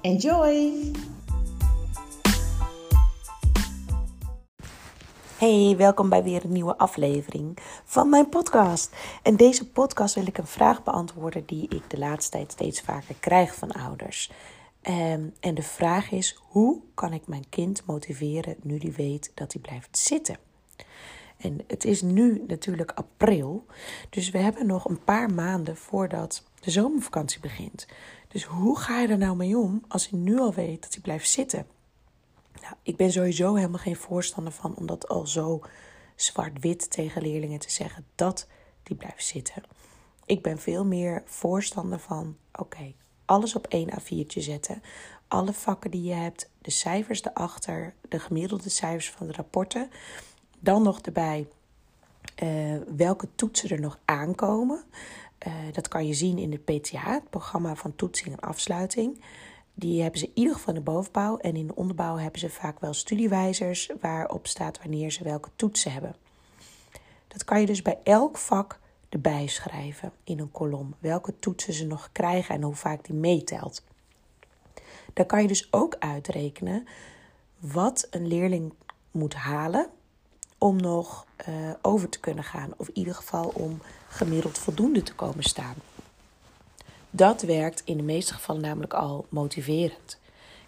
Enjoy! Hey, welkom bij weer een nieuwe aflevering van mijn podcast. En deze podcast wil ik een vraag beantwoorden die ik de laatste tijd steeds vaker krijg van ouders. Um, en de vraag is: hoe kan ik mijn kind motiveren nu die weet dat hij blijft zitten? En het is nu natuurlijk april, dus we hebben nog een paar maanden voordat de zomervakantie begint. Dus hoe ga je er nou mee om als hij nu al weet dat hij blijft zitten? Nou, ik ben sowieso helemaal geen voorstander van om dat al zo zwart-wit tegen leerlingen te zeggen dat die blijft zitten. Ik ben veel meer voorstander van: oké, alles op één A4'tje zetten. Alle vakken die je hebt, de cijfers erachter, de gemiddelde cijfers van de rapporten. Dan nog erbij uh, welke toetsen er nog aankomen. Uh, dat kan je zien in het PTA, het programma van toetsing en afsluiting. Die hebben ze in ieder geval in de bovenbouw. En in de onderbouw hebben ze vaak wel studiewijzers waarop staat wanneer ze welke toetsen hebben. Dat kan je dus bij elk vak erbij schrijven in een kolom. Welke toetsen ze nog krijgen en hoe vaak die meetelt. Dan kan je dus ook uitrekenen wat een leerling moet halen om nog uh, over te kunnen gaan. Of in ieder geval om gemiddeld voldoende te komen staan. Dat werkt in de meeste gevallen namelijk al motiverend.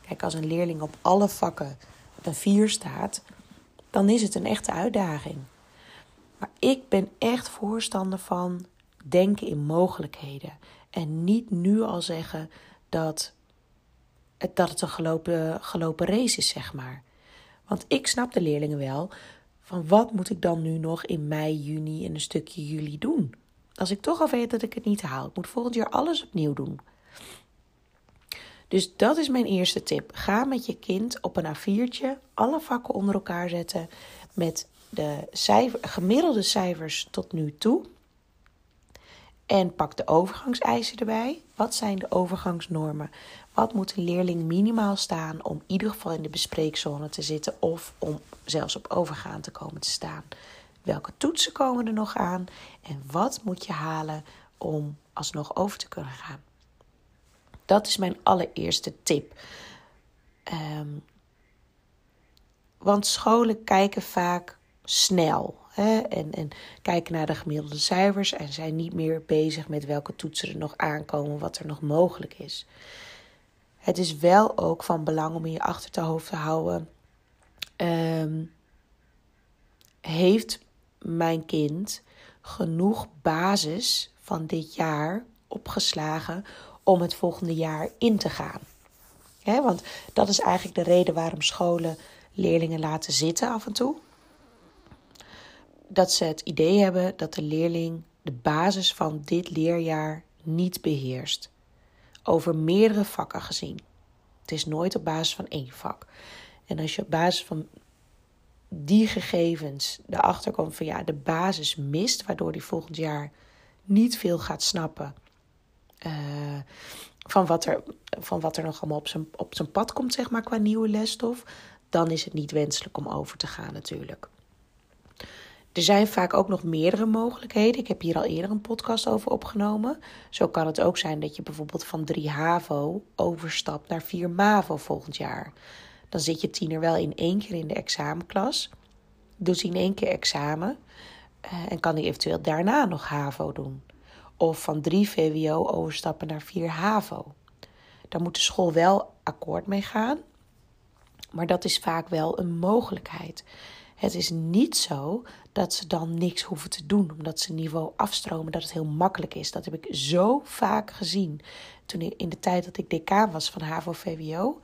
Kijk, als een leerling op alle vakken een 4 staat, dan is het een echte uitdaging. Maar ik ben echt voorstander van denken in mogelijkheden. En niet nu al zeggen dat het, dat het een gelopen, gelopen race is, zeg maar. Want ik snap de leerlingen wel van wat moet ik dan nu nog in mei, juni en een stukje juli doen? Als ik toch al weet dat ik het niet haal, ik moet volgend jaar alles opnieuw doen. Dus dat is mijn eerste tip. Ga met je kind op een A4'tje alle vakken onder elkaar zetten met de cijfer, gemiddelde cijfers tot nu toe. En pak de overgangseisen erbij. Wat zijn de overgangsnormen? Wat moet een leerling minimaal staan om in ieder geval in de bespreekzone te zitten of om zelfs op overgaan te komen te staan? Welke toetsen komen er nog aan? En wat moet je halen om alsnog over te kunnen gaan? Dat is mijn allereerste tip. Um, want scholen kijken vaak snel. Hè? En, en kijken naar de gemiddelde cijfers en zijn niet meer bezig met welke toetsen er nog aankomen, wat er nog mogelijk is. Het is wel ook van belang om in je achterhoofd te houden. Um, heeft mijn kind genoeg basis van dit jaar opgeslagen om het volgende jaar in te gaan? Want dat is eigenlijk de reden waarom scholen leerlingen laten zitten af en toe dat ze het idee hebben dat de leerling de basis van dit leerjaar niet beheerst. Over meerdere vakken gezien. Het is nooit op basis van één vak. En als je op basis van die gegevens erachter komt van ja, de basis mist, waardoor die volgend jaar niet veel gaat snappen uh, van, wat er, van wat er nog allemaal op zijn, op zijn pad komt, zeg maar, qua nieuwe lesstof, dan is het niet wenselijk om over te gaan natuurlijk. Er zijn vaak ook nog meerdere mogelijkheden. Ik heb hier al eerder een podcast over opgenomen. Zo kan het ook zijn dat je bijvoorbeeld van 3 HAVO overstapt naar 4 MAVO volgend jaar. Dan zit je tiener wel in één keer in de examenklas. Doet hij in één keer examen. Eh, en kan hij eventueel daarna nog HAVO doen. Of van 3 VWO overstappen naar 4 HAVO. Daar moet de school wel akkoord mee gaan. Maar dat is vaak wel een mogelijkheid. Het is niet zo dat ze dan niks hoeven te doen, omdat ze niveau afstromen, dat het heel makkelijk is. Dat heb ik zo vaak gezien. Toen in de tijd dat ik decaan was van HAVO-VWO,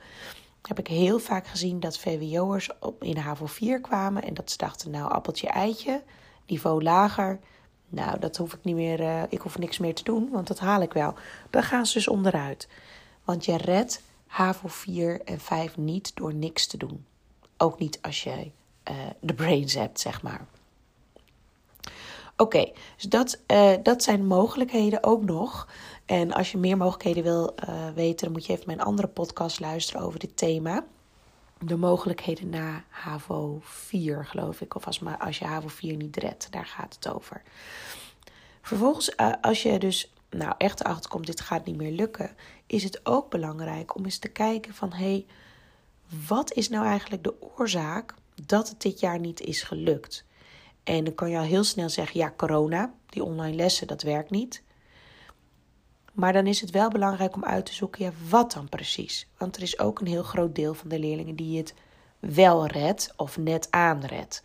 heb ik heel vaak gezien dat VWO'ers in HAVO 4 kwamen en dat ze dachten, nou, appeltje eitje, niveau lager. Nou, dat hoef ik niet meer, uh, ik hoef niks meer te doen, want dat haal ik wel. Dan gaan ze dus onderuit. Want je redt HAVO 4 en 5 niet door niks te doen. Ook niet als uh, de brains hebt, zeg maar. Oké, dus dat, uh, dat zijn mogelijkheden ook nog. En als je meer mogelijkheden wil uh, weten, dan moet je even mijn andere podcast luisteren over dit thema. De mogelijkheden na HAVO 4, geloof ik. Of als, maar als je HAVO 4 niet redt, daar gaat het over. Vervolgens, als je dus nou echt erachter komt, dit gaat niet meer lukken, is het ook belangrijk om eens te kijken van hé, hey, wat is nou eigenlijk de oorzaak dat het dit jaar niet is gelukt? En dan kan je al heel snel zeggen, ja, corona, die online lessen, dat werkt niet. Maar dan is het wel belangrijk om uit te zoeken, ja, wat dan precies? Want er is ook een heel groot deel van de leerlingen die het wel redt of net aanredt.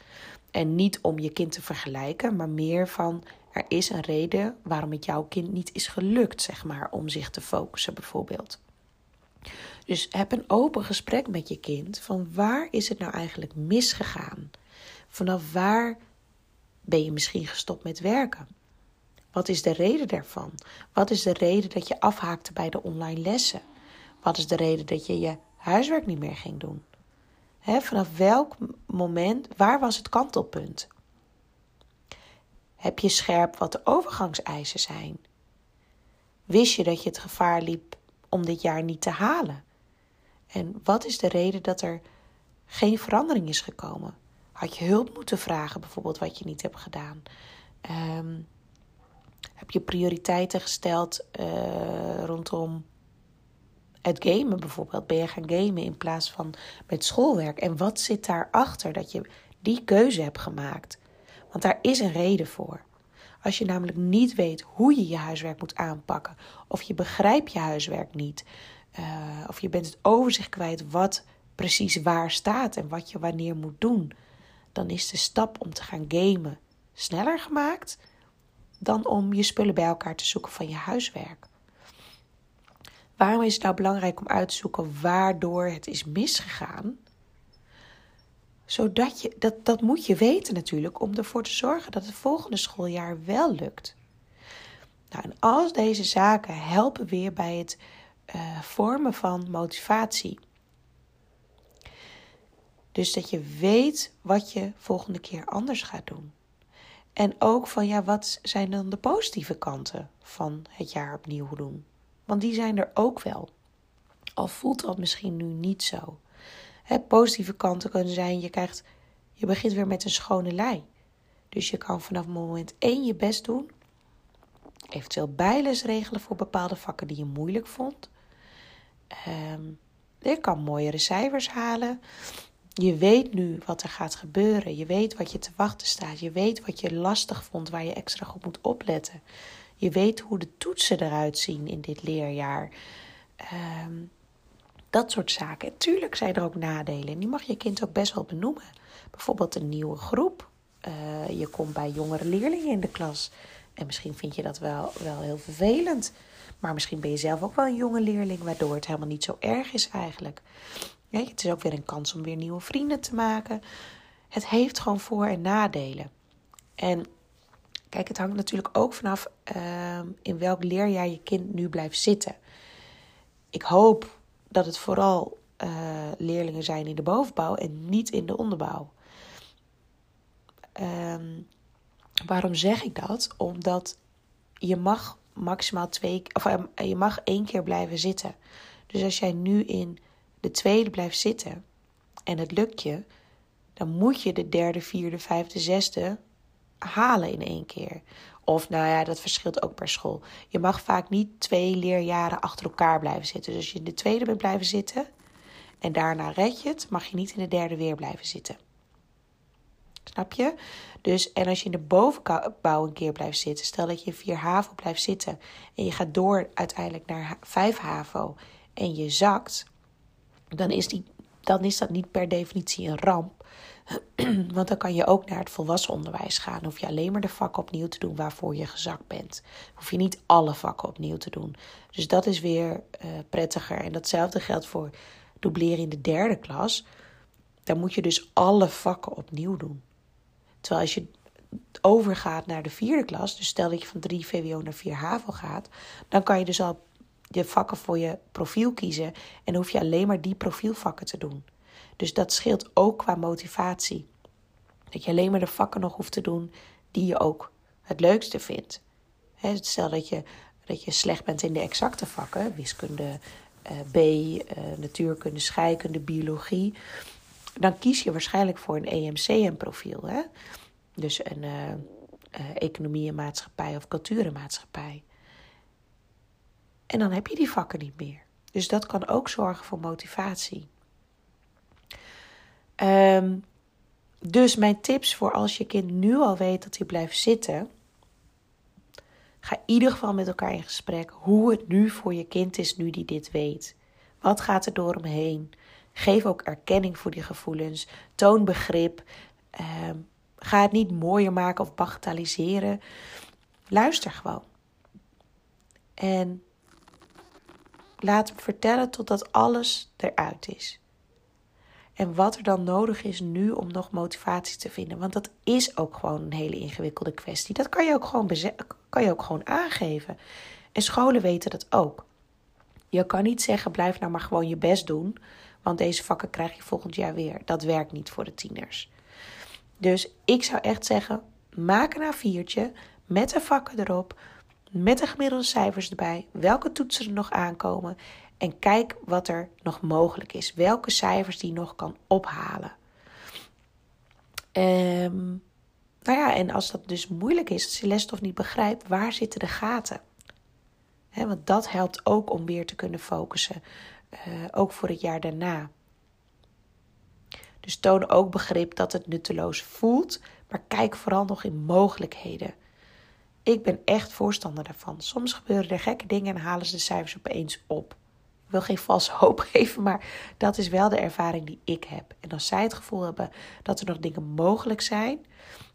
En niet om je kind te vergelijken, maar meer van er is een reden waarom het jouw kind niet is gelukt, zeg maar, om zich te focussen bijvoorbeeld. Dus heb een open gesprek met je kind van waar is het nou eigenlijk misgegaan? Vanaf waar ben je misschien gestopt met werken? Wat is de reden daarvan? Wat is de reden dat je afhaakte bij de online lessen? Wat is de reden dat je je huiswerk niet meer ging doen? vanaf welk moment, waar was het kantelpunt? Heb je scherp wat de overgangseisen zijn? Wist je dat je het gevaar liep om dit jaar niet te halen? En wat is de reden dat er geen verandering is gekomen? Had je hulp moeten vragen, bijvoorbeeld, wat je niet hebt gedaan? Um, heb je prioriteiten gesteld uh, rondom het gamen bijvoorbeeld? Ben je gaan gamen in plaats van met schoolwerk? En wat zit daarachter dat je die keuze hebt gemaakt? Want daar is een reden voor. Als je namelijk niet weet hoe je je huiswerk moet aanpakken, of je begrijpt je huiswerk niet, uh, of je bent het overzicht kwijt wat precies waar staat en wat je wanneer moet doen, dan is de stap om te gaan gamen sneller gemaakt dan om je spullen bij elkaar te zoeken van je huiswerk. Waarom is het nou belangrijk om uit te zoeken waardoor het is misgegaan? Zodat je, dat, dat moet je weten natuurlijk, om ervoor te zorgen dat het volgende schooljaar wel lukt. Nou, en al deze zaken helpen weer bij het uh, vormen van motivatie. Dus dat je weet wat je volgende keer anders gaat doen. En ook van ja, wat zijn dan de positieve kanten van het jaar opnieuw doen? Want die zijn er ook wel. Al voelt dat misschien nu niet zo. Hè, positieve kanten kunnen zijn, je, krijgt, je begint weer met een schone lei. Dus je kan vanaf moment één je best doen. Eventueel bijles regelen voor bepaalde vakken die je moeilijk vond. Um, je kan mooiere cijfers halen. Je weet nu wat er gaat gebeuren. Je weet wat je te wachten staat. Je weet wat je lastig vond, waar je extra op moet opletten. Je weet hoe de toetsen eruit zien in dit leerjaar. Um, dat soort zaken. tuurlijk zijn er ook nadelen. En die mag je kind ook best wel benoemen. Bijvoorbeeld een nieuwe groep. Uh, je komt bij jongere leerlingen in de klas. En misschien vind je dat wel, wel heel vervelend. Maar misschien ben je zelf ook wel een jonge leerling, waardoor het helemaal niet zo erg is eigenlijk. Ja, het is ook weer een kans om weer nieuwe vrienden te maken. Het heeft gewoon voor- en nadelen. En kijk, het hangt natuurlijk ook vanaf uh, in welk leerjaar je kind nu blijft zitten. Ik hoop dat het vooral uh, leerlingen zijn in de bovenbouw en niet in de onderbouw. Um, waarom zeg ik dat? Omdat je mag maximaal twee, of uh, je mag één keer blijven zitten. Dus als jij nu in de tweede blijft zitten en het lukt je, dan moet je de derde, vierde, vijfde, zesde halen in één keer. Of nou ja, dat verschilt ook per school. Je mag vaak niet twee leerjaren achter elkaar blijven zitten. Dus als je in de tweede bent blijven zitten en daarna red je het, mag je niet in de derde weer blijven zitten. Snap je? Dus, en als je in de bovenbouw een keer blijft zitten, stel dat je 4 HAVO blijft zitten en je gaat door uiteindelijk naar 5 HAVO en je zakt, dan is, die, dan is dat niet per definitie een ramp. Want dan kan je ook naar het volwassen onderwijs gaan. Hoef je alleen maar de vakken opnieuw te doen waarvoor je gezakt bent. Hoef je niet alle vakken opnieuw te doen. Dus dat is weer uh, prettiger. En datzelfde geldt voor dubleren in de derde klas, dan moet je dus alle vakken opnieuw doen. Terwijl als je overgaat naar de vierde klas, dus stel dat je van 3 VWO naar 4 HAVO gaat, dan kan je dus al je vakken voor je profiel kiezen en hoef je alleen maar die profielvakken te doen. Dus dat scheelt ook qua motivatie. Dat je alleen maar de vakken nog hoeft te doen die je ook het leukste vindt. stel dat je, dat je slecht bent in de exacte vakken, wiskunde uh, B, uh, natuurkunde, scheikunde, biologie, dan kies je waarschijnlijk voor een EMCM-profiel. Dus een uh, economie en maatschappij of cultuur en maatschappij. En dan heb je die vakken niet meer. Dus dat kan ook zorgen voor motivatie. Um, dus mijn tips voor als je kind nu al weet dat hij blijft zitten. Ga in ieder geval met elkaar in gesprek hoe het nu voor je kind is nu die dit weet. Wat gaat er door hem heen? Geef ook erkenning voor die gevoelens. Toon begrip. Ehm, ga het niet mooier maken of bagatelliseren. Luister gewoon. En laat hem vertellen totdat alles eruit is. En wat er dan nodig is nu om nog motivatie te vinden. Want dat is ook gewoon een hele ingewikkelde kwestie. Dat kan je ook gewoon, kan je ook gewoon aangeven. En scholen weten dat ook. Je kan niet zeggen: blijf nou maar gewoon je best doen. Want deze vakken krijg je volgend jaar weer. Dat werkt niet voor de tieners. Dus ik zou echt zeggen: maak een A4'tje met de vakken erop. Met de gemiddelde cijfers erbij. Welke toetsen er nog aankomen. En kijk wat er nog mogelijk is. Welke cijfers die nog kan ophalen. Um, nou ja, en als dat dus moeilijk is, als je lesstof niet begrijpt, waar zitten de gaten? want dat helpt ook om weer te kunnen focussen. Uh, ook voor het jaar daarna. Dus toon ook begrip dat het nutteloos voelt, maar kijk vooral nog in mogelijkheden. Ik ben echt voorstander daarvan. Soms gebeuren er gekke dingen en halen ze de cijfers opeens op wil geen valse hoop geven, maar dat is wel de ervaring die ik heb. En als zij het gevoel hebben dat er nog dingen mogelijk zijn,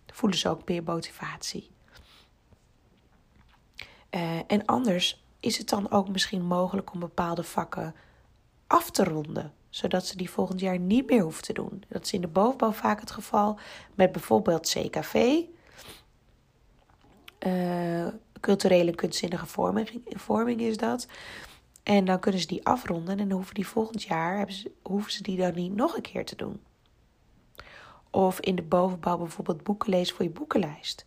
voelen ze ook meer motivatie. Uh, en anders is het dan ook misschien mogelijk om bepaalde vakken af te ronden, zodat ze die volgend jaar niet meer hoeven te doen. Dat is in de bovenbouw vaak het geval met bijvoorbeeld CKV. Uh, eh, culturele kunstzinnige vorming, vorming is dat. En dan kunnen ze die afronden en dan hoeven die volgend jaar ze, hoeven ze die dan niet nog een keer te doen. Of in de bovenbouw bijvoorbeeld boeken lezen voor je boekenlijst.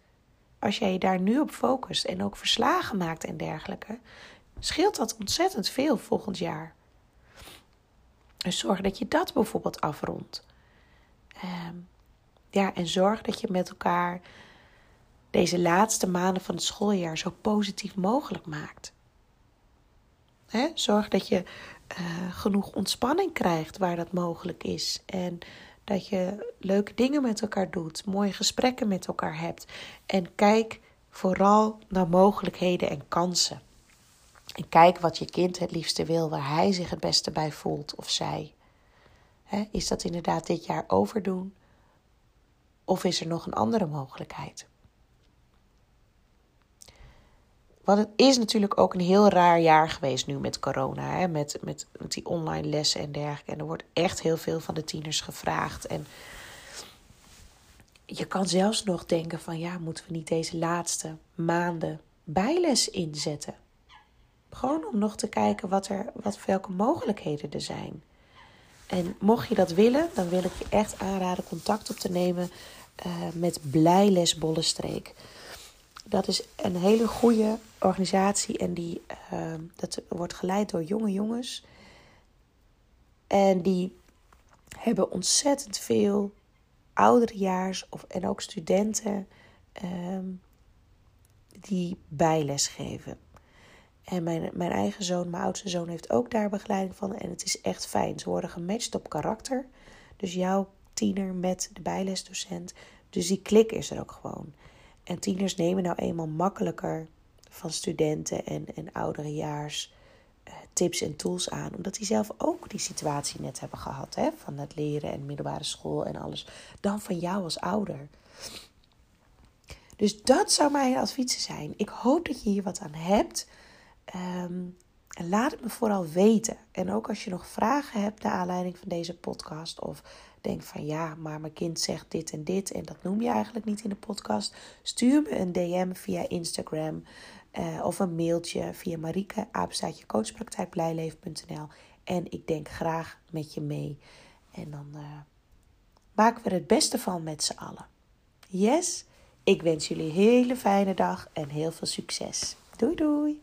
Als jij je daar nu op focust en ook verslagen maakt en dergelijke, scheelt dat ontzettend veel volgend jaar. Dus zorg dat je dat bijvoorbeeld afrondt. Ehm, ja, en zorg dat je met elkaar deze laatste maanden van het schooljaar zo positief mogelijk maakt. Zorg dat je uh, genoeg ontspanning krijgt waar dat mogelijk is. En dat je leuke dingen met elkaar doet, mooie gesprekken met elkaar hebt. En kijk vooral naar mogelijkheden en kansen. En kijk wat je kind het liefste wil, waar hij zich het beste bij voelt of zij. is dat inderdaad dit jaar overdoen? Of is er nog een andere mogelijkheid? Want het is natuurlijk ook een heel raar jaar geweest nu met corona. Hè? Met, met, met die online lessen en dergelijke. En er wordt echt heel veel van de tieners gevraagd. En je kan zelfs nog denken van ja, moeten we niet deze laatste maanden bijles inzetten? Gewoon om nog te kijken wat er, wat, welke mogelijkheden er zijn. En mocht je dat willen, dan wil ik je echt aanraden contact op te nemen uh, met Blijles Bollestreek. Dat is een hele goede organisatie en die, uh, dat wordt geleid door jonge jongens. En die hebben ontzettend veel ouderejaars of, en ook studenten uh, die bijles geven. En mijn, mijn eigen zoon, mijn oudste zoon, heeft ook daar begeleiding van. En het is echt fijn. Ze worden gematcht op karakter. Dus jouw tiener met de bijlesdocent. Dus die klik is er ook gewoon. En tieners nemen nou eenmaal makkelijker van studenten en, en ouderejaars uh, tips en tools aan. Omdat die zelf ook die situatie net hebben gehad. Hè, van het leren en middelbare school en alles. Dan van jou als ouder. Dus dat zou mijn advies zijn. Ik hoop dat je hier wat aan hebt. Ehm, laat het me vooral weten. En ook als je nog vragen hebt naar aanleiding van deze podcast. Of denkt van ja, maar mijn kind zegt dit en dit. En dat noem je eigenlijk niet in de podcast. Stuur me een DM via Instagram. Uh, of een mailtje via Marieke, apenstaatje. En ik denk graag met je mee. En dan uh, maken we er het beste van met z'n allen. Yes? Ik wens jullie een hele fijne dag en heel veel succes. Doei doei!